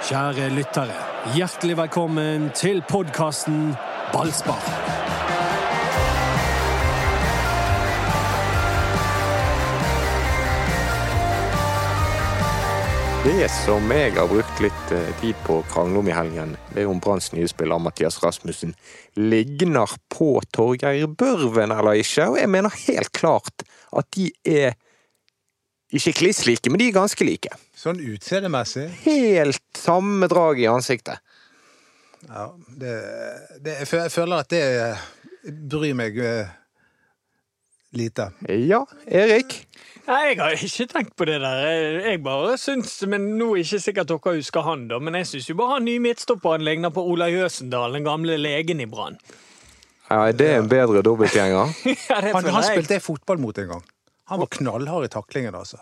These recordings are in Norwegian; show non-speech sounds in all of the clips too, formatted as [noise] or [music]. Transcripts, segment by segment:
Kjære lyttere, hjertelig velkommen til podkasten Ballspar. Det som jeg har brukt litt eh, tid på å krangle om i helgen, det er om Branns nye spiller Mathias Rasmussen ligner på Torgeir Børven eller ikke. Og jeg mener helt klart at de er ikke kliss like, men de er ganske like. Sånn utseendemessig? Helt samme drag i ansiktet. Ja, det, det, jeg føler at det bryr meg eh, lite. Ja, Erik? Nei, Jeg har ikke tenkt på det der. Jeg bare syns, men Nå er ikke sikkert dere husker han, da, men jeg syns jo bare han nye midtstopperen ligner på Ola Jøsendal, den gamle legen i Brann. Ja, det er en bedre dobbeltgjenger. [laughs] Ja, Han, han spilte jeg fotball mot en gang. Han var knallhard i taklingen, altså.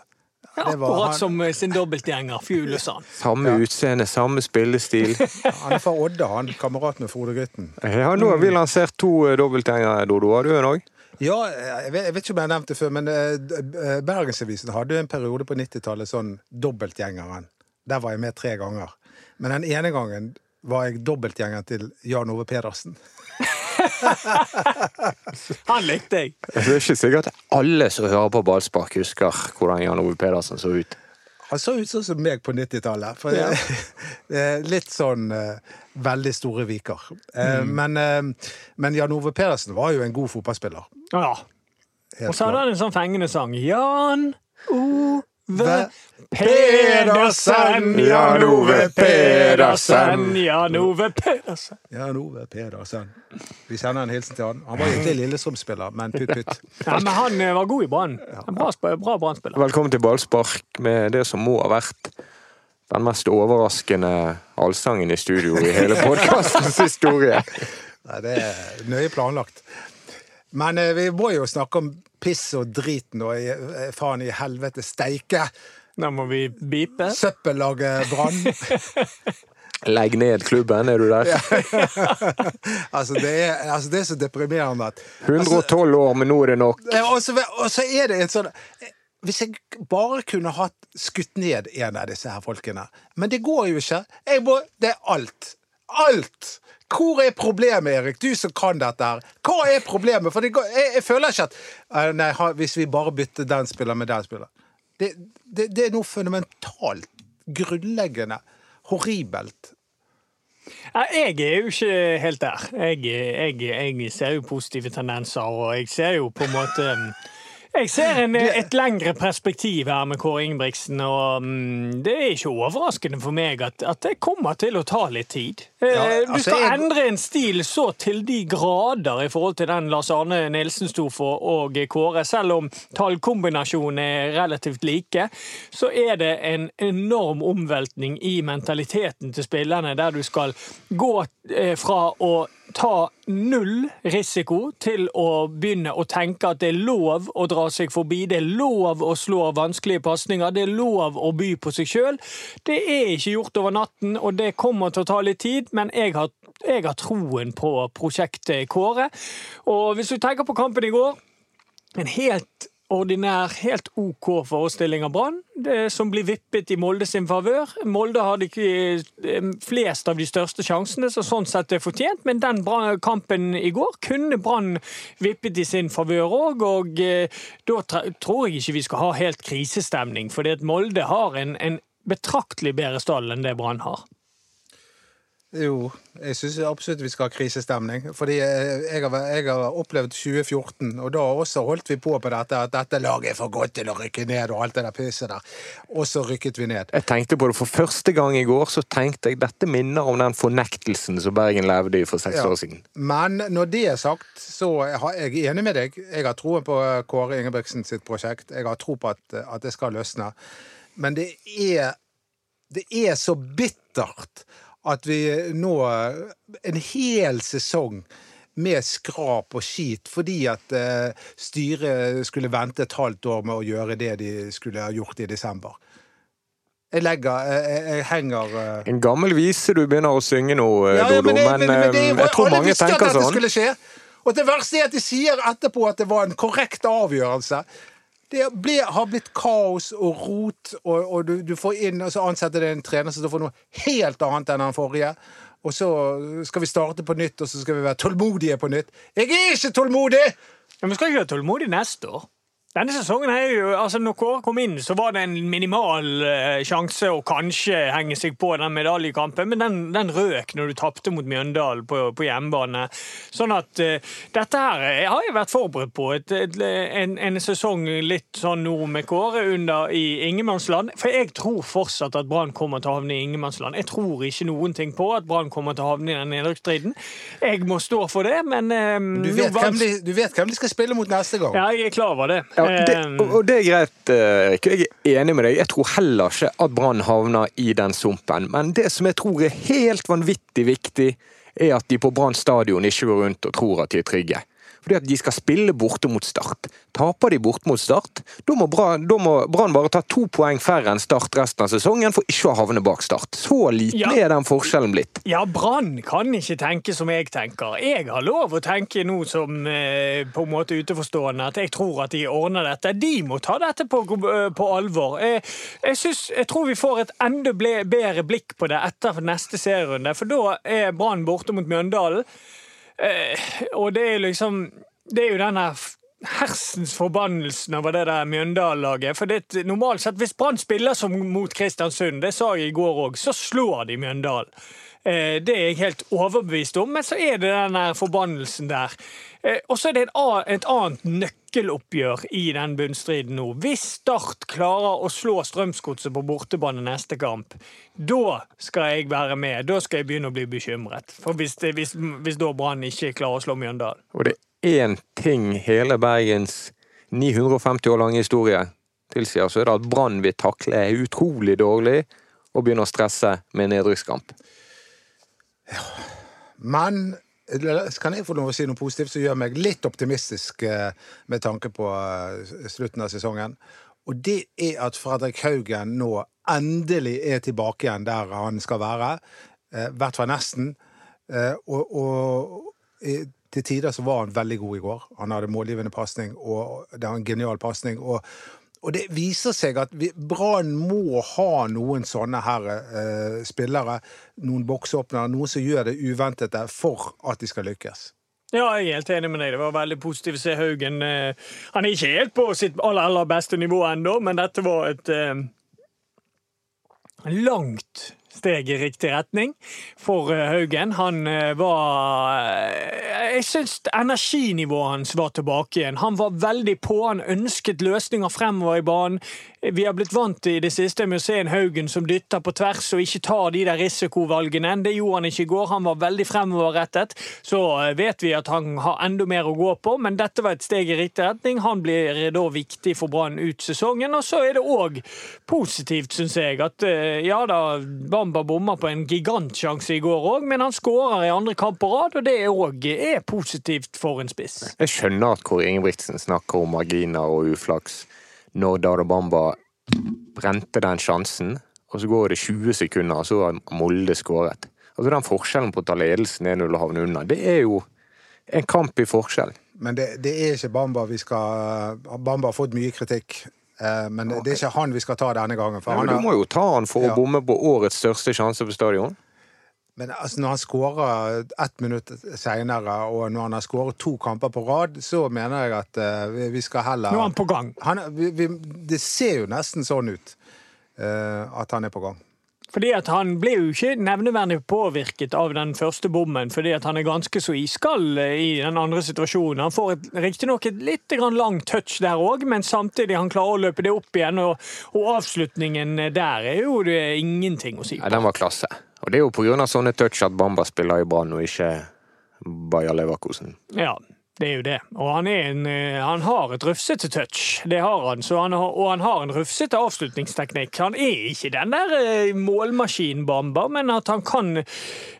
Ja, var Akkurat han- som eh, sin dobbeltgjenger, Fuglesand. [laughs] Samme utseende, samme spillestil. [laughs] Han er fra Odda, han kamerat med Frode Grytten. Ja, nå har vi lansert to eh, dobbeltgjengere, Dodo. Har du en òg? Ja, jeg vet, jeg vet ikke om jeg har nevnt det før, men eh, eh, Bergensavisen hadde en periode på 90-tallet sånn dobbeltgjengeren. Der var jeg med tre ganger. Men den ene gangen var jeg dobbeltgjengeren til Jan Ove Pedersen. [laughs] Han likte jeg. Det er ikke sikkert at alle som hører på ballspark, husker hvordan Jan Ove Pedersen så ut. Han så ut sånn som meg på 90-tallet. Ja. [laughs] eh, Litt sånn eh, veldig store viker. Mm. Men, eh, men Jan Ove Pedersen var jo en god fotballspiller. Ja. Og så hadde han en sånn fengende sang. Jan Ove Pedersen, Jan Ove Pedersen, Jan Ove Pedersen. Jan Ove Pedersen. Vi sender en hilsen til han. Han var egentlig Lillestrøm-spiller, men putt, putt. [laughs] Ja, men han eh, var god i Brann. Bra, bra Brann-spiller. Velkommen til ballspark med det som må ha vært den mest overraskende allsangen i studio i hele [laughs] podkastens historie. Nei, det er nøye planlagt. Men eh, vi må jo snakke om piss og drit nå, i- eh, faen i helvete steike. Da må vi bipe. Søppellaget Brann. [laughs] Legg ned klubben, er du der? [laughs] altså, det er, altså, det er så deprimerende at 112 år, men nå er det nok. Og så, og så er det en sånn Hvis jeg bare kunne hatt skutt ned en av disse her folkene Men det går jo ikke. Jeg må, det er alt. Alt! Hvor er problemet, Erik? Du som kan dette her. Hva er problemet? For går, jeg, jeg føler ikke at eh, Nei, hvis vi bare bytter den spilleren med den spilleren det, det, det er noe fundamentalt, grunnleggende, horribelt. Jeg er jo ikke helt der. Jeg, jeg, jeg ser jo positive tendenser, og jeg ser jo på en måte Jeg ser en, et lengre perspektiv her med Kåre Ingebrigtsen, og mm, det er ikke overraskende for meg at, at det kommer til å ta litt tid. Ja, altså, du skal jeg- endre en stil så til de grader i forhold til den Lars Arne Nilsen sto for og Kåre. Selv om tallkombinasjonene er relativt like, så er det en enorm omveltning i mentaliteten til spillerne, der du skal gå eh, fra å ta null risiko til å begynne å tenke at det er lov å dra seg forbi, det er lov å slå vanskelige pasninger, det er lov å by på seg sjøl. Det er ikke gjort over natten, og det kommer til å ta litt tid, men jeg har, jeg har troen på prosjektet Kåre. Og hvis du tenker på kampen i går, en helt ordinær, helt OK forestilling av Brann, som blir vippet i Molde sin favør. Molde hadde eh, flest av de største sjansene, så sånn sett er fortjent, men den kampen i går kunne Brann vippet i sin favør òg, og eh, da tror jeg ikke vi skal ha helt krisestemning, fordi at Molde har en, en betraktelig bedre stall enn det Brann har. Jo, jeg syns absolutt vi skal ha krisestemning. Fordi eh, jeg har, jeg har opplevd 2014, og da også holdt vi på på dette at dette laget er for godt til å rykke ned, og alt det der pisset der. Og så rykket vi ned. Jeg tenkte på det for første gang i går, så tenkte jeg dette minner om den fornektelsen som Bergen levde i for seks Ja. år siden. Men når det er sagt, så er jeg enig med deg. Jeg har troen på Kåre Ingebrigtsen sitt prosjekt. Jeg har tro på at, at det skal løsne. Men det er, det er så bittert at vi nå En hel sesong med skrap og skit fordi at eh, styret skulle vente et halvt år med å gjøre det de skulle ha gjort i desember. Jeg legger Jeg, jeg henger eh, En gammel vise du begynner å synge nå, eh, ja, ja, Dodo, men, men, men, det- eh, jeg tror alle mange visste at tenker dette sånn. skulle skje. Og det verste er at de sier etterpå at det var en korrekt avgjørelse. Det ble, har blitt kaos og rot, og, og du, du får inn, og så ansetter det en trener som får noe helt annet enn den forrige. Og så skal vi starte på nytt, og så skal vi være tålmodige på nytt. Jeg er ikke tålmodig! Men skal ikke være tålmodig neste år? Denne sesongen er jo, altså Når Kåre kom inn, så var det en minimal eh, sjanse å kanskje henge seg på den medaljekampen, men den, den røk når du tapte mot Mjøndalen på, på hjemmebane. Sånn at eh, dette her jeg har jeg vært forberedt på. Et, et, en, en sesong litt sånn nå med Kåre under i ingenmannsland. For jeg tror fortsatt at Brann kommer til å havne i ingenmannsland. Jeg tror ikke noen ting på at Brann kommer til å havne i den nedrykksstriden. Jeg må stå for det, men eh, Du vet, hvem de, du vet hvem de skal spille mot neste gang. Ja, jeg er klar over det. Ja, det, Eh, og og det er greit, eh, Erik. Jeg er enig med deg. Jeg tror heller ikke at Brann havner i den sumpen. Men det som jeg tror er helt vanvittig viktig, er at de på Brann stadion ikke går rundt og tror at de er trygge. Fordi at de skal spille borte mot Start. Taper de borte mot Start, da må Brann da må Brann bare ta to poeng færre enn Start resten av sesongen for ikke å havne bak Start. Så liten Ja. er den forskjellen blitt. Ja, Brann kan ikke tenke som jeg tenker. Jeg har lov å tenke nå som eh, på en måte utenforstående at jeg tror at de ordner dette. De må ta dette på, eh, på alvor. Eh, jeg, synes, jeg tror vi får et enda bedre blikk på det etter neste serierunde, for da er Brann borte mot Mjøndalen. Eh, og det er liksom Det er jo denne f- hersens forbannelsen over det der Mjøndalen-laget. For det, normalt sett, hvis Brann spiller som mot Kristiansund, det sa jeg i går òg, så slår de Mjøndalen. Eh, Det er jeg helt overbevist om, men så er det den der forbannelsen der. Eh, Og så er det et et annet nøkkeloppgjør i den bunnstriden nå. Hvis Start klarer å slå Strømsgodset på bortebane neste kamp, da skal jeg være med. Da skal jeg begynne å bli bekymret. For hvis, hvis, hvis da Brann ikke klarer å slå Mjøndalen. Og det én ting hele Bergens 950 år lange historie tilsier, så er det at Brann vil takle utrolig dårlig og begynne å stresse med nedrykkskamp. Men kan jeg få lov å si noe positivt som gjør meg litt optimistisk eh, med tanke på eh, slutten av sesongen? Og det er at Fredrik Haugen nå endelig er tilbake igjen der han skal være. eh, I hvert fall nesten. Og, og til tider så var han veldig god i går. Han hadde målgivende pasning, og det var en genial pasning. Og, og det viser seg at Brann må ha noen sånne her eh, spillere, noen boksåpnere, noen som gjør det uventede for at de skal lykkes. Ja, jeg er helt enig med deg. Det var veldig positivt å se Haugen. eh, Han er ikke helt på sitt aller, aller beste nivå ennå, men dette var et eh, langt steg i riktig retning for eh, Haugen. Han eh, var eh, Jeg syns energinivået hans var tilbake igjen. Han var veldig på, han ønsket løsninger fremover i banen. Vi har blitt vant i det siste med å se en Haugen som dytter på tvers og ikke tar de der risikovalgene. Det gjorde han ikke i går. Han var veldig fremoverrettet. Så eh, vet vi at han har enda mer å gå på, men dette var et steg i riktig retning. Han blir da viktig for Brann ut sesongen. Og så er det òg positivt, syns jeg, at eh, ja da, Bamba bomma på en gigantsjanse i går òg, men han skårer i andre kamp på rad, og det òg er positivt for en spiss. Jeg skjønner at Kåre Ingebrigtsen snakker om marginer og uflaks når Darabamba brente den sjansen, og så går det 20 sekunder, og så har Molde skåret. Altså Den forskjellen på å ta ledelsen 1-0 og havne unna, det er jo en kamp i forskjell. Men det, det er ikke Bamba vi skal Bamba har fått mye kritikk, eh, men det er ikke han vi skal ta denne gangen. For han men du må jo ta han for å bomme på årets største sjanse på stadion. Men altså, når han skårer ett minutt seinere, og når han har skåret to kamper på rad, så mener jeg at uh, vi, skal heller Nå er han på gang. han, vi, vi, Det ser jo nesten sånn ut uh, at han er på gang. Fordi at Han ble jo ikke nevneverdig påvirket av den første bommen, fordi at han er ganske så iskald eh, i den andre situasjonen. Han får riktignok et litt langt touch der òg, men samtidig han klarer å løpe det opp igjen. Og, og avslutningen der er jo det ingenting å si Ja, Nei, den var klasse. Og det er jo på av sånne touch at Bamba spiller i Brann, og ikke Bayer Leverkusen. Ja, det er jo det. Og han, en, eh, han har et rufsete touch, det har han. Han og han har en rufsete avslutningsteknikk. Han er ikke den der eh, målmaskin-Bamba, men at han kan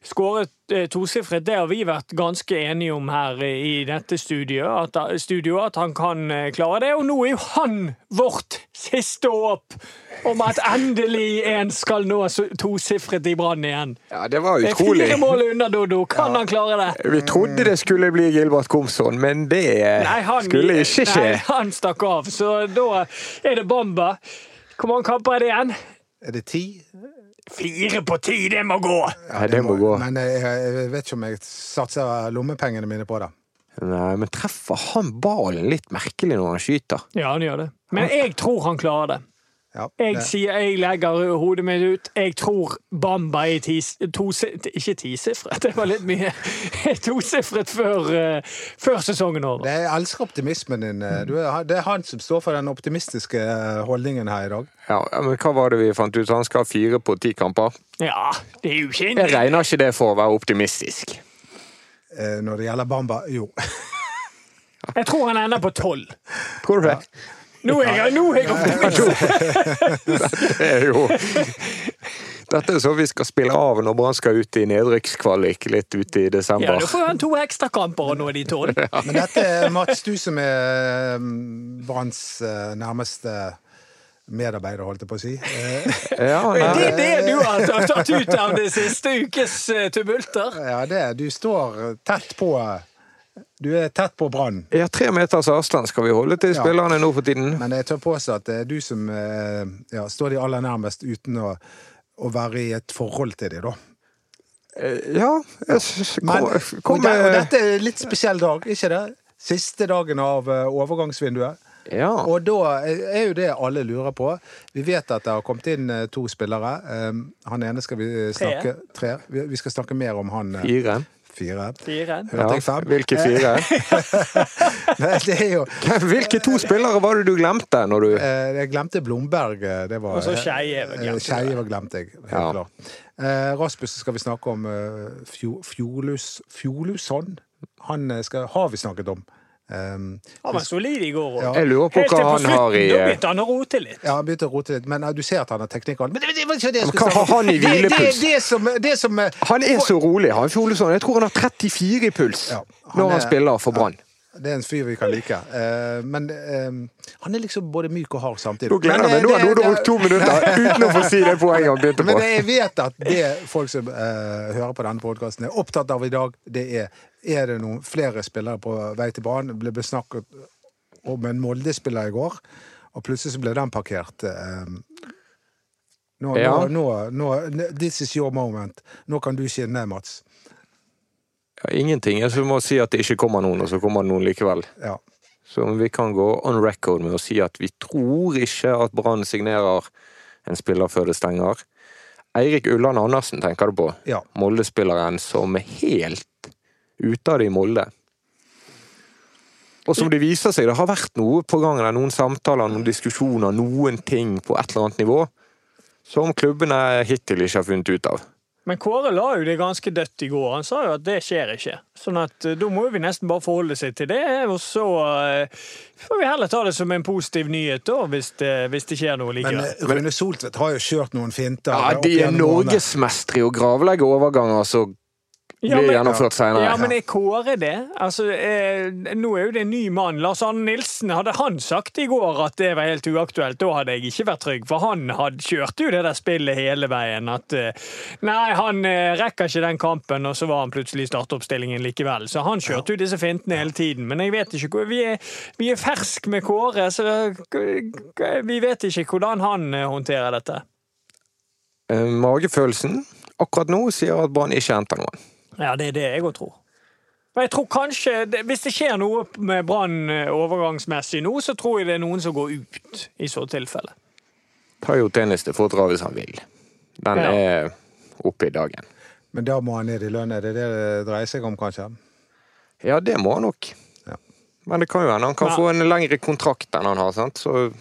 skåre tosifret, det har vi vært ganske enige om her i dette studioet, at, studio, at han kan eh, klare det. Og nå er jo han vårt siste håp om at endelig en skal nå tosifret i Brann igjen. Ja, det var Det er utrolig. fire mål unna, Dodo. Kan han klare det? Vi trodde det skulle bli Gilbert Komsson, men det Nei, han, skulle ikke skje. Nei, han stakk av, så da er det Bamba. Hvor mange kamper er det igjen? Er det ti? Fire på ti, det må gå! Ja, det må gå. Men jeg, jeg vet ikke om jeg satser lommepengene mine på det. Nei, men treffer han ballen litt merkelig når han skyter? Ja, han gjør det. Men jeg tror han klarer det. Ja, Jeg sier jeg legger hodet mitt ut. Jeg tror Bamba er tis, to, ikke tisifret, det var litt mye. [laughs] Tosifret før, eh, før sesongen er over. det, jeg elsker optimismen din. Du er, det er han som står for den optimistiske eh, holdningen her i dag. Ja, men hva var det vi fant ut? Han skal ha fire på ti kamper? Ja, det er jo ikke Jeg regner ikke det for å være optimistisk. Eh, Når det gjelder Bamba, jo. [laughs] Jeg tror han ender på tolv. Tror du det? Nå er jeg, nå er jeg optimist! [laughs] Dette er jo Dette er så vi skal spille av når Brann skal ut i nedrykkskvalik litt ute i desember. [laughs] Ja, du da får han to ekstrakamper og nå er de tolv. Men dette er Mats, du som er mm, Branns eh, nærmeste medarbeider, holdt jeg på å si. [laughs] Ja, Det er det du har tatt ut av det siste ukes eh, tumulter. Ja, det. Du står tett på Du er tett på Brann. ja, tre meters avstand skal vi holde til Ja. spillerne nå for tiden. Men jeg tør påstå at det er du som eh, ja, står de aller nærmest uten å, å være i et forhold til dem, da. Eh, Ja, Men, kom, og, kom og dette er en litt spesiell dag, ikke det? Siste dagen av eh, overgangsvinduet. Ja. Og da er jo det alle lurer på. Vi vet at det har kommet inn to spillere. Han ene skal vi snakke Tre. Vi vi skal snakke mer om han. Fire. Fire. Fire. Hørte jeg fem? Hvilke fire? [laughs] Er jo Hvilke to spillere var det du glemte når du eh, Jeg glemte Blomberg. eh, Det var, Og så Skeie. Skeie glemte jeg. Helt Ja. klart. Eh, Rasmus skal vi snakke om. Fjolus Fjolusson. Han skal, har vi snakket om. Um, Han var solid i går òg. Ja. Jeg lurer på Helt til hva på han har i slutten, da eh, begynte han å rote litt. Ja, han begynte å rote litt, men eh, du ser at han har teknikk. Men det, det var ikke det jeg Men skulle hva har han i det- hvilepuls? Det, som, det som eh, Han er så rolig, han Fjolesson. Jeg tror han har 34 i puls Ja, han når han er- spiller for Brann. Det er en fyr vi kan like. Uh, men uh, han er liksom både myk og hard samtidig. Nå gleder Men, jeg meg. Nå har du brukt to minutter uten å få si det poenget han begynte Men på. det, jeg vet at det folk som uh, hører på denne podkasten er opptatt av i dag, det er er det noen flere spillere på vei til banen. Det ble snakket om en Molde-spiller i går, og plutselig så ble den parkert. eh, nå, Ja. nå, nå, nå This is your moment. Nå kan du skinne, Mats. Ja, ingenting. Jeg må si at det ikke kommer noen, og så kommer det noen likevel. Ja. Så vi kan gå on record med å si at vi tror ikke at Brann signerer en spiller før det stenger. Eirik Ulland Andersen tenker du på. ja. Molde-spilleren som er helt ute av det i Molde. Og som det viser seg, det har vært noe på gang, noen samtaler, noen diskusjoner, noen ting på et eller annet nivå som klubbene hittil ikke har funnet ut av. Men Kåre la jo det ganske dødt i går. Han sa jo at det skjer ikke. Sånn at eh, da må vi nesten bare forholde seg til det, og så eh, får vi heller ta det som en positiv nyhet da, hvis det, hvis det skjer noe Men likevel. Men Rune Soltvedt har jo kjørt noen finter. Ja, de er norgesmestere i å gravlegge overganger som Ja, blir men- gjennomført senere. Ja, men er Kåre det? Altså, eh, nå er jo det en ny mann. Lars Arne Nilsen, hadde han sagt i går at det var helt uaktuelt, da hadde jeg ikke vært trygg. For han hadde, kjørte jo det der spillet hele veien. At eh, nei, han eh, rekker ikke den kampen, og så var han plutselig i startoppstillingen likevel. Så han kjørte jo disse fintene hele tiden. Men jeg vet ikke hvor Vi er, vi er fersk med Kåre, så eh, vi vet ikke hvordan han eh, håndterer dette. Eh, Magefølelsen akkurat nå sier at Brann ikke henter noen. Ja, det er det jeg òg tror. Og jeg tror kanskje, Hvis det skjer noe med Brann eh, overgangsmessig nå, så tror jeg det er noen som går ut i så tilfelle. Tayo Teniste får dra hvis han vil. Den Ja. er oppe i dagen. Men da må han ned i lønn. Er det det det dreier seg om, kanskje? Ja, det må han nok. Ja. Men det kan jo hende han kan Ja. få en lengre kontrakt enn han har, sant? Så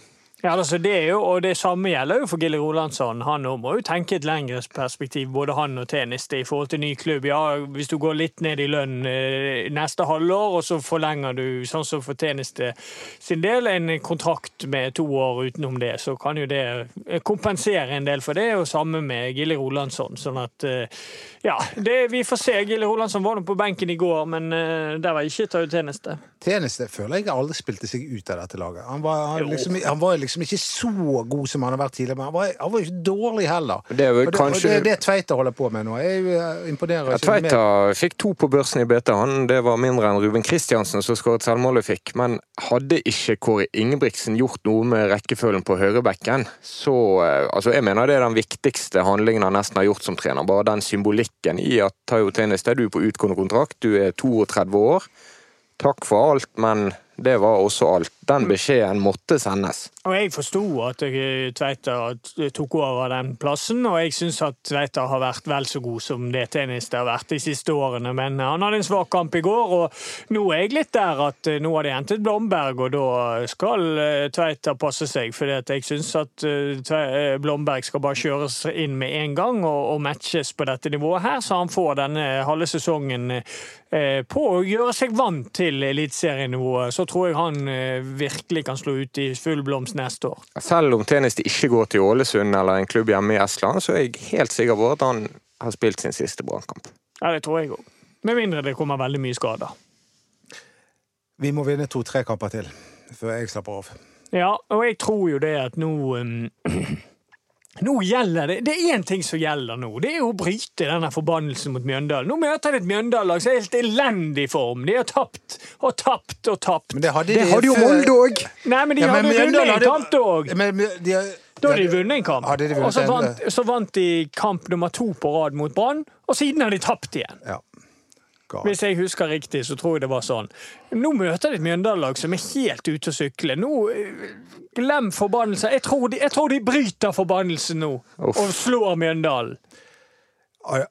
Ja, altså det er jo, og det samme gjelder jo for Gille Rolandsson. Han må jo tenke et lengre perspektiv, både han og Tennis, i forhold til ny klubb. Ja, Hvis du går litt ned i lønn eh, neste halvår, og så forlenger du, sånn som for Tennis sin del, en kontrakt med to år utenom det, så kan jo det eh, kompensere en del for det. Og samme med Gille Rolandsson. Sånn at eh, ja, det, vi får se. Gille Rolandsson var nå på benken i går, men der var ikke Tau Tjeneste. Tjeneste føler jeg aldri spilte seg ut av dette laget. Han var, han, liksom, han var liksom ikke så god som han har vært tidligere, men han var, han var ikke dårlig heller. Det er vel og det, kanskje- og det det Tveita holder på med nå. Jeg eh, imponerer Ja. Tveita fikk to på børsen i BT. Han, det var mindre enn Ruben Kristiansen som skåret selvmålet fikk. Men hadde ikke Kåre Ingebrigtsen gjort noe med rekkefølgen på høyrebekken, så eh, Altså, jeg mener det er den viktigste handlingen han nesten har gjort som trener. Bare den symbolikken i at Tayo Tennis, du er på utgående kontrakt, du er 32 år. Takk for alt, men det var også alt. Den beskjeden måtte sendes. Og jeg forsto at eh, Tveita tok over den plassen, og jeg syns at Tveita har vært vel så god som det tennis det har vært de siste årene. Men han hadde en svak kamp i går, og nå er jeg litt der at eh, nå har de hentet Blomberg, og da skal eh, Tveita passe seg. For jeg syns at Blomberg skal bare kjøres inn med en gang og, og matches på dette nivået her, så han får denne halve sesongen på å gjøre seg vant til eliteserienivået. Så tror jeg han eh, virkelig kan slå ut i full blomst neste år. Selv om tennis ikke går til Ålesund eller en klubb hjemme i Estland, så er jeg helt sikker på at han har spilt sin siste brannkamp. Ja, det tror jeg òg. Med mindre det kommer veldig mye skader. Vi må vinne to-tre kamper til før jeg slapper av. Ja, og jeg tror jo det at nå um, [clears throat] Nå gjelder det Det er én ting som gjelder nå. Det er å bryte denne forbannelsen mot Mjøndalen. Nå møter de et Mjøndalen-lag som er helt elendig form. De har tapt og tapt og tapt. Men det hadde, Det de hadde jo Molde òg! Nei, men de Ja, men hadde vunnet en kamp òg. Da hadde de vunnet en kamp. Og så vant, så vant de kamp nummer to på rad mot Brann, og siden har de tapt igjen. Ja. Gal. Hvis jeg husker riktig, så tror jeg det var sånn. Nå møter de et Mjøndalen-lag som er helt ute å sykle. Nå, eh, Glem forbannelsen. Jeg tror de, jeg tror de bryter forbannelsen nå Uff. og slår Mjøndalen. Ah.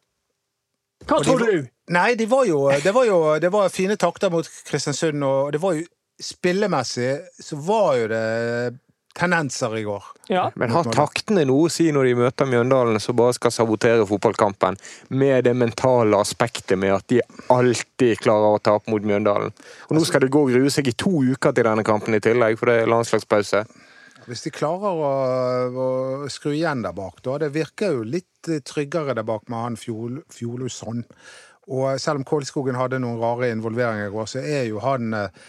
Hva Og tror de, du? Nei, det var jo det var, jo, det var fine takter mot Kristiansund, og det var jo spillemessig så var jo det tendenser i går. Ja. Men har taktene noe å si når de møter Mjøndalen som bare skal sabotere fotballkampen, med det mentale aspektet med at de alltid klarer å tape mot Mjøndalen? Og nå skal det gå og grue seg i to uker til denne kampen i tillegg, for det er landslagspause. Hvis de klarer å, å skru igjen der bak, da. Det virker jo litt eh, tryggere der bak med han Fjol, Fjolosson. Og selv om Kolskogen hadde noen rare involveringer i går, så er jo han eh,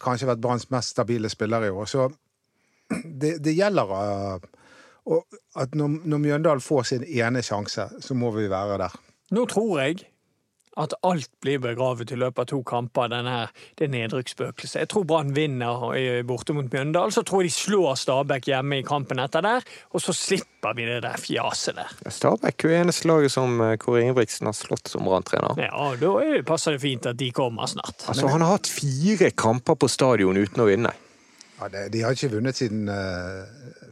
kanskje vært Branns mest stabile spiller i år. Så det, det gjelder uh, at når, når Mjøndalen får sin ene sjanse, så må vi være der. Nå tror jeg at alt blir begravet i løpet av to kamper, denne det nedrykksspøkelset. Jeg tror Brann vinner borte mot Mjøndalen. Så tror jeg de slår Stabæk hjemme i kampen etter der, og så slipper vi det der fjaset der. Stabæk er jo eneste laget som eh, Kåre Ingebrigtsen har slått som Brann-trener. Ja, da er- passer det fint at de kommer snart. Altså, han har hatt fire kamper på stadion uten å vinne. Ja, det, de har ikke vunnet siden eh,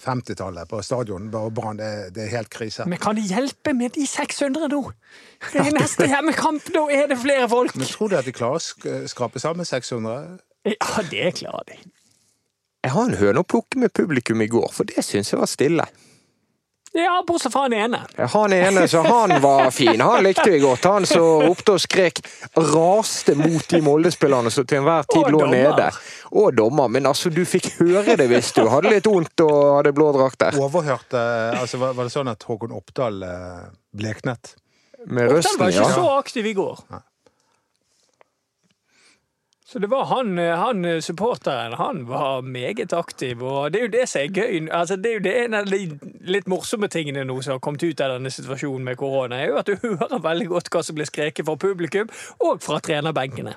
50-tallet på stadion. Og Brann, det, det er helt krise. Men kan de hjelpe med de 600 nå? Det er neste hjemmekamp, nå er det flere folk! Men tror du at de klarer å sk skrape sammen 600? Ja, det klarer de. Jeg har en høne å plukke med publikum i går, for det syns jeg var stille. Ja, bortsett fra han ene. Han ene, så han var fin. Han likte vi godt. Han som ropte og skrek, raste mot de Molde-spillerne som til enhver tid Og lå dommer. nede. Og dommer. Men altså, du fikk høre det hvis du hadde litt vondt og hadde blå drakter. Overhørte altså, var, var det sånn at Håkon Oppdal eh, bleknet? Med røsten, ja. Oppdal var ikke så aktiv i går. Så det var han, han supporteren, han var meget aktiv, og det er jo det som er gøy. Altså, det er jo det en av de litt morsomme tingene nå som har kommet ut av denne situasjonen med korona, er jo at du [laughs] hører veldig godt hva som blir skreket fra publikum, og fra trenerbenkene.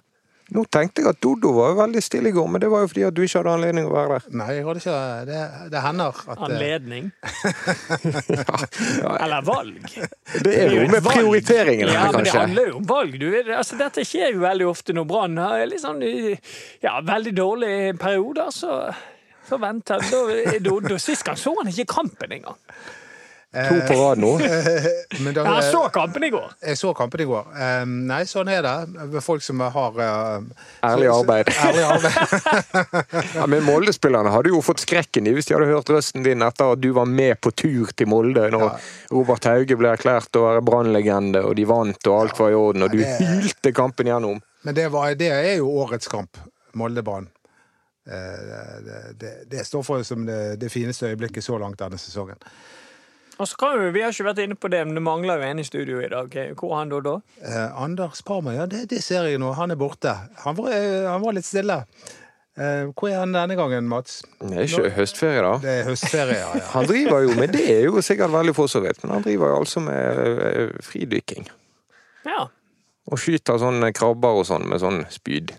Nå tenkte jeg at Dodo var jo veldig stille i går, men det var jo fordi at du ikke hadde anledning å være der. Nei, jeg hadde ikke det. Det hender at eh, Anledning. [laughs] Ja, Eller valg. det er jo med valg. prioriteringene Ja, her, men det handler jo om valg. Du, altså, dette skjer jo veldig ofte når Brann har sånn ja, veldig dårlige perioder. Så, så venter er Sist gang så han ikke kampen engang. To på rad nå. [laughs] Men da, Jeg så kampen i går. Jeg så kampen i går. Eh, nei, sånn er det. Med Folk som har eh, Ærlig arbeid. [laughs] Ærlig arbeid. [laughs] Ja, men Molde-spillerne hadde jo fått skrekken i hvis de hadde hørt røsten din etter at du var med på tur til Molde når Robert Hauge ble erklært å være brannlegende, og de vant og alt var i orden, og du det- hylte kampen gjennom. Men det, var, det er jo årets kamp. Molde-Brann. Eh, det, det, det står for som det, det fineste øyeblikket så langt denne sesongen. Og så kan vi, vi har ikke vært inne på det, men det mangler jo en i studio i dag. Hvor er han da? da? Eh, Anders Parma, ja, det, det ser jeg nå. Han er borte. Han var, eh, han var litt stille. Eh, hvor er han denne gangen, Mats? Det er ikke høstferie, da. Det er høstferie, ja. ja. [laughs] Han driver jo med det, er jo sikkert veldig få som vet, men han driver jo altså med eh, fridykking. Ja. Og skyter sånne krabber og sånn med sånn spyd.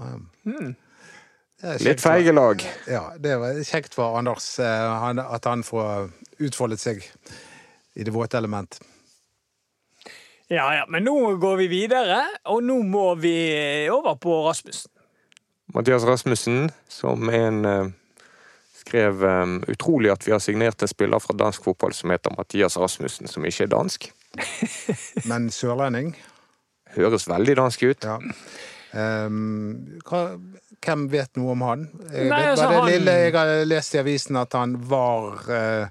Er Litt feige lag. Ja, det var kjekt for Anders eh, at han får utfoldet seg i det våte element. ja, ja. Men nå går vi videre, og nå må vi over på Rasmussen. Mathias Rasmussen, som en eh, skrev eh, utrolig at vi har signert en spiller fra dansk fotball som heter Mathias Rasmussen, som ikke er dansk. Men sørlending, Høres veldig dansk ut. ja. Ehm, hva, hvem vet noe om han? Jeg Nei, vet altså, bare det han- lille jeg har lest i avisen, at han var uh,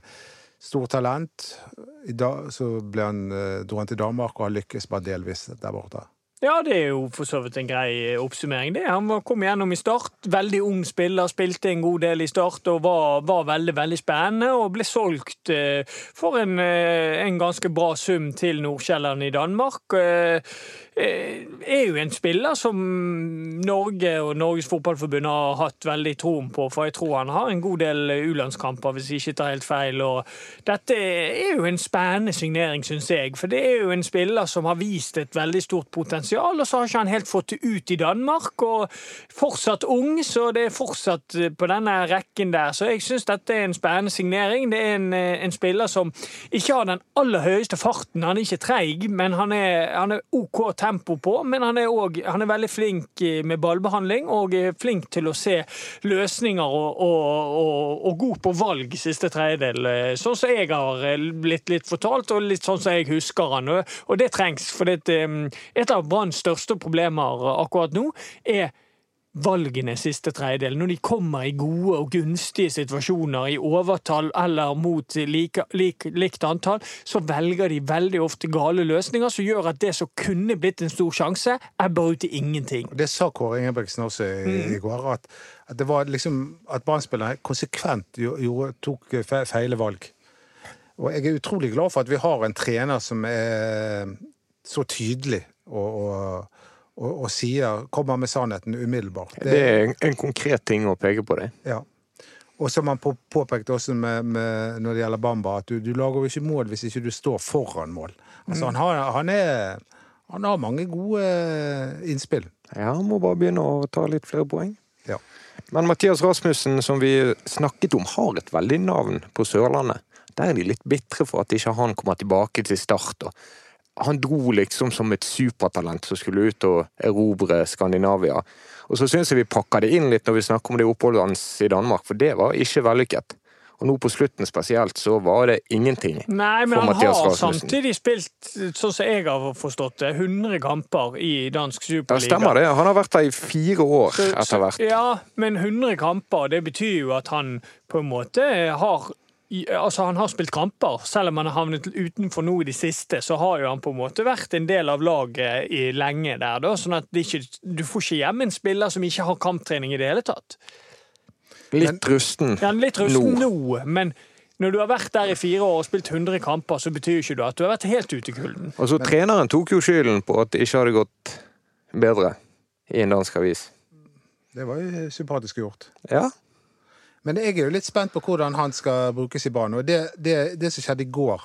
stort talent. I dag så ble han, uh, dro han til Danmark og har lykkes bare delvis der borte. Ja, det er jo for så vidt en grei oppsummering. det. Han kom igjennom i start. Veldig ung spiller, spilte en god del i start og var, var veldig veldig spennende. Og ble solgt eh, for en, eh, en ganske bra sum til Nordkjelleren i Danmark. Eh, er jo en spiller som Norge og Norges Fotballforbund har hatt veldig troen på, for jeg tror han har en god del U-landskamper, hvis jeg ikke tar helt feil. Og dette er jo en spennende signering, syns jeg. For det er jo en spiller som har vist et veldig stort potensial, og så har ikke han helt fått det ut i Danmark. Og fortsatt ung, så det er fortsatt eh, på denne rekken der. Så jeg syns dette er en spennende signering. Det er en, eh, en spiller som ikke har den aller høyeste farten. Han er ikke treig, men han er, han er OK tempo på. Men han er, også, han er veldig flink med ballbehandling og er flink til å se løsninger og, og, og, og god på valg siste tredjedel. Sånn som jeg har eh, blitt litt fortalt, og litt sånn som jeg husker han. Og, det trengs, for eh, et av Branns største problemer akkurat nå er valgene siste tredjedel, når de kommer i gode og gunstige situasjoner, i overtall eller mot like, like, likt antall, så velger de veldig ofte gale løsninger som gjør at det som kunne blitt en stor sjanse, ebber ut i ingenting. Det sa Kåre Ingebrigtsen også i, i går, at, at det var liksom at Brann-spillerne konsekvent gjorde, tok fe- feile valg. Og jeg er utrolig glad for at vi har en trener som er så tydelig og, og, og, og sier kommer med sannheten umiddelbart. Det er en, en konkret ting å peke på det. Ja. Og som han på, påpekte også med, med, når det gjelder Bamba, at du, du lager jo ikke mål hvis ikke du står foran mål. Altså, han, har, han, er, han har mange gode innspill. Ja, han må bare begynne å ta litt flere poeng. Ja. Men Mathias Rasmussen, som vi snakket om, har et veldig navn på Sørlandet. Der er de litt bitre for at ikke han kommer tilbake til start. Og han dro liksom som et supertalent som skulle ut og erobre Skandinavia. Og så syns jeg vi pakka det inn litt når vi snakker om det oppholdet hans i Danmark, for det var ikke vellykket. Og nå på slutten spesielt så var det ingenting Nei, men han Mathias har samtidig spilt, sånn som jeg har forstått det, 100 kamper i dansk Ja, Det stemmer det. Han har vært der i fire år etter hvert. Ja, men 100 kamper, det betyr jo at han på en måte har Altså, han har spilt kamper. Selv om han har havnet utenfor nå i det siste, så har jo han på en måte vært en del av laget i lenge der, da. Sånn at det ikke, du får ikke hjem en spiller som ikke har kamptrening i det hele tatt. Litt rusten Ja, er litt rusten nå. nå, men når du har vært der i fire år og spilt 100 kamper, så betyr jo ikke det at du har vært helt ute i kulden. Og så treneren tok jo skylden på at det ikke hadde gått bedre i en dansk avis. Det var jo sympatisk gjort. Ja, Men jeg er jo litt spent på hvordan han skal brukes i banen. Og det, det, det som skjedde i går,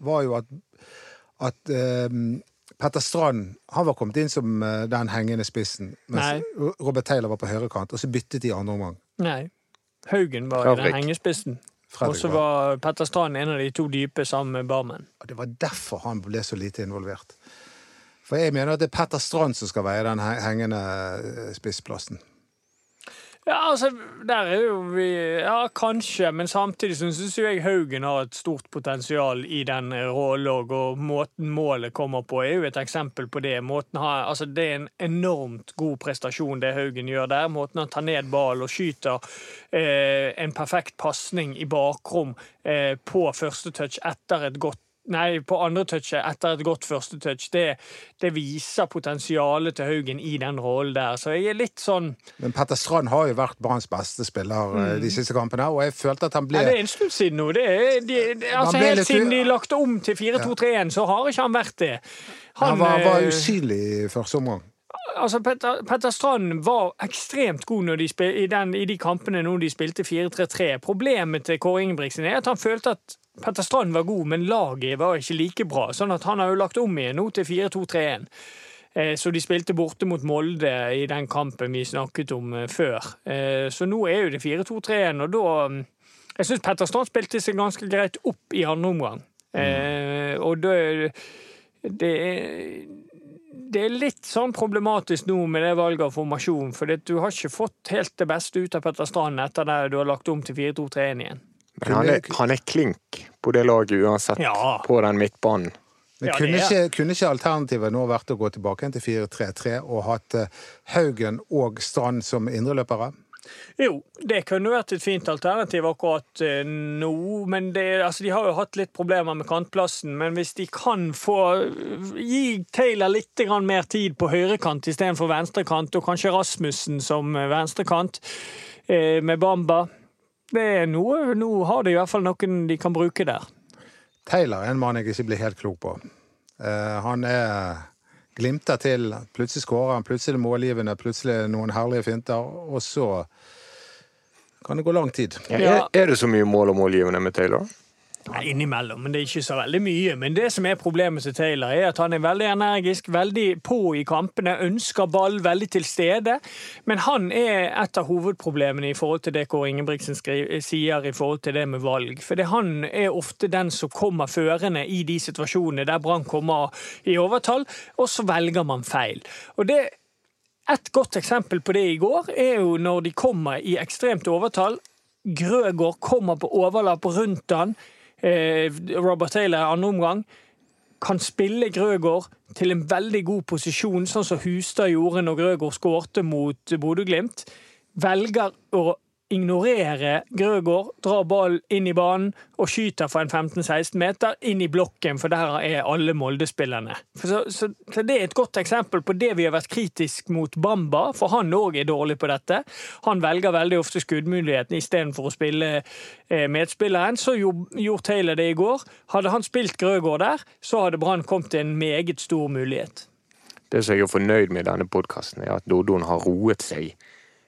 var jo at, at um, Petter Strand han var kommet inn som eh, den hengende spissen, mens Robert Taylor var på høyrekant, og så byttet de andre omgang. Nei. Haugen var i Fredrik. den hengespissen. Og så var Petter Strand en av de to dype sammen med Barmen. Og det var derfor han ble så lite involvert. For jeg mener at det er Petter Strand som skal veie den hengende eh, spissplassen. Ja, altså, der er jo vi Ja, kanskje, men samtidig syns jeg Haugen har et stort potensial i den rollen og måten målet kommer på, er jo et eksempel på det. Har, altså, det er en enormt god prestasjon, det Haugen gjør der. Måten han tar ned ballen og skyter eh, en perfekt pasning i bakrom eh, på første touch etter et godt Nei, på andre touchet etter et godt første touch. Det, det viser potensialet til Haugen i den rollen der. Så jeg er litt sånn Men Petter Strand har jo vært Branns beste spiller mm. de siste kampene, og jeg følte at han ble Ja, det er en stund siden nå. Det er, de, de, altså, helt litt siden de lagte om til 4-2-3-1, så har ikke han vært det. Han var, var eh, usynlig i første omgang. altså Petter, Petter Strand var ekstremt god spil, i, den, i de kampene når de spilte 4-3-3. Problemet til Kåre Ingebrigtsen er at han følte at Petter Strand var god, men laget var ikke like bra. Sånn at han har jo lagt om igjen nå til 4-2-3-1. Eh, Så de spilte borte mot Molde i den kampen vi snakket om eh, før. Eh, Så nå er jo det 4-2-3-1, og da mm, Jeg syns Petter Strand spilte seg ganske greit opp i andre omgang. Mm. Og det er, det er litt sånn problematisk nå med det valget av formasjon, for du har ikke fått helt det beste ut av Petter Strand etter det du har lagt om til 4-2-3-1 igjen. Men han er, han er klink på det laget uansett, Ja. på den midtbanen. Men kunne, det ikke, kunne ikke alternativet nå vært å gå tilbake til 4-3-3 og hatt eh, Haugen og Strand som indreløpere? Jo, det kunne vært et fint alternativ akkurat eh, nå, men det, altså, de har jo hatt litt problemer med kantplassen. Men hvis de kan få gi Taylor litt mer tid på høyrekant istedenfor venstrekant, og kanskje Rasmussen som eh, venstrekant eh, med Bamba det er noe, Nå har de i hvert fall noen de kan bruke der. Taylor er en mann jeg ikke blir helt klok på. Uh, han er glimter til. Plutselig skårer han, plutselig er målgivende, plutselig noen herlige finter, og så kan det gå lang tid. Ja. Er, er det så mye mål og målgivende med Taylor? Nei, Innimellom, men det er ikke så veldig mye. Men det som er problemet til Taylor, er at han er veldig energisk, veldig på i kampene, ønsker ball, veldig til stede. Men han er et av hovedproblemene i forhold til det Kåre Ingebrigtsen skriver, sier i forhold til det med valg. For han er ofte den som kommer førende i de situasjonene der Brann kommer i overtall, og så velger man feil. Og det et godt eksempel på det i går er jo når de kommer i ekstremt overtall. Grøgaard kommer på overlapp rundt han. Eh, Robert Taylor i andre omgang kan spille Grøgaard til en veldig god posisjon, sånn som Hustad gjorde når Grøgaard skårte mot Bodø-Glimt. Velger å ignorere Grøgaard, drar ballen inn i banen og skyter fra en 15-16 meter inn i blokken, for der er alle Molde-spillerne. Så, så, så Det er et godt eksempel på det vi har vært kritisk mot Bamba, for han òg er dårlig på dette. Han velger veldig ofte skuddmuligheten istedenfor å spille eh, medspilleren. Så gjorde Taylor det i går. Hadde han spilt Grøgaard der, så hadde Brann kommet til en meget stor mulighet. Det som jeg er fornøyd med i denne podkasten, er at Dodon har roet seg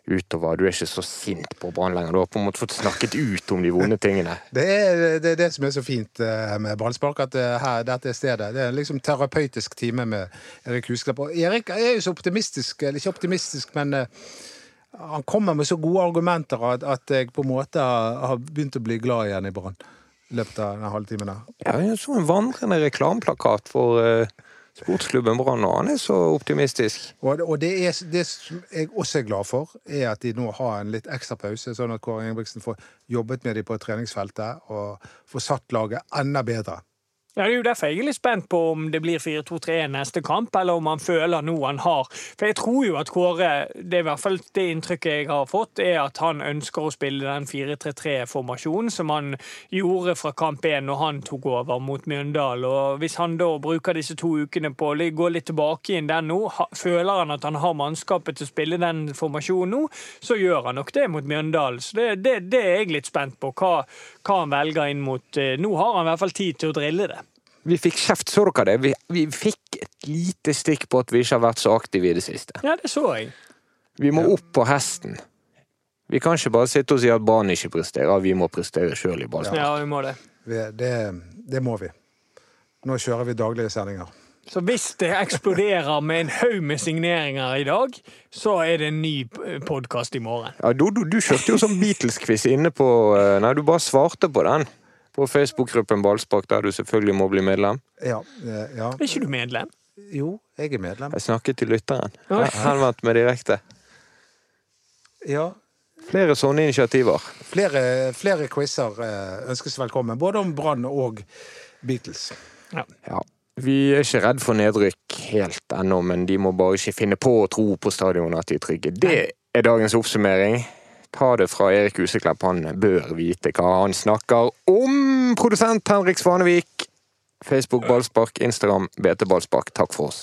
utover. Du er ikke så sint på Brann lenger. Du har på en måte fått snakket ut om de vonde tingene. [laughs] Det er det, er det som er så fint eh, med ballspark, at eh, her, dette stedet. Det er liksom terapeutisk time med Erik Husklepp. Og Erik er jo så optimistisk, eller ikke optimistisk, men eh, han kommer med så gode argumenter at, at jeg på en måte har, begynt å bli glad igjen i Brann. I løpet av denne halvtimen der. Ja, jeg så en vandrende reklameplakat for eh, sportsklubben Brann, og han er så optimistisk. Og, det, er, det jeg også er glad for, er at de nå har en litt ekstra pause, sånn at Kåre Ingebrigtsen får jobbet med dem på treningsfeltet og får satt laget enda bedre. Ja, Det er jo derfor jeg er litt spent på om det blir 4-2-3 neste kamp, eller om han føler noe han har. For jeg tror jo at Kåre, det er i hvert fall det inntrykket jeg har fått, er at han ønsker å spille den 4-3-3-formasjonen som han gjorde fra kamp 1 når han tok over mot Mjøndal. Og Hvis han da bruker disse to ukene på å gå litt tilbake inn den nå, føler han at han har mannskapet til å spille den formasjonen nå, så gjør han nok det mot Mjøndal. Så det, det, det er jeg litt spent på, hva, hva han velger inn mot eh, Nå har han i hvert fall tid til å drille det. Vi fikk kjeft, så dere det? Vi, vi fikk et lite stikk på at vi ikke har vært så aktive i det siste. Ja, det så jeg. Vi må opp på hesten. Vi kan ikke bare sitte og si at Brann ikke presterer, vi må prestere sjøl i ballspark. Ja, vi må det. Vi- Det, det må vi. Nå kjører vi daglige sendinger. Så hvis det eksploderer med en haug med signeringer i dag, så er det en ny podkast i morgen. Ja, du, du kjørte jo sånn Beatles-quiz inne på eh, Nei, du bare svarte på den. På Facebook-gruppen Ballspark, der du selvfølgelig må bli medlem. Ja, eh, ja. Er ikke du medlem? Jo, jeg er medlem. Jeg snakket til lytteren. Han Henvendt meg direkte. Ja, Flere sånne initiativer. Flere, flere quizer eh, ønskes velkommen, både om Brann og Beatles. Ja. Ja. Vi er ikke redd for nedrykk helt ennå, men de må bare ikke finne på å tro på stadionet at de er trygge. Det er dagens oppsummering. Ta det fra Erik Huseklepp, han bør vite hva han snakker om. Produsent Henrik Svanevik. Facebook Ballspark, Instagram BT Ballspark. Takk for oss.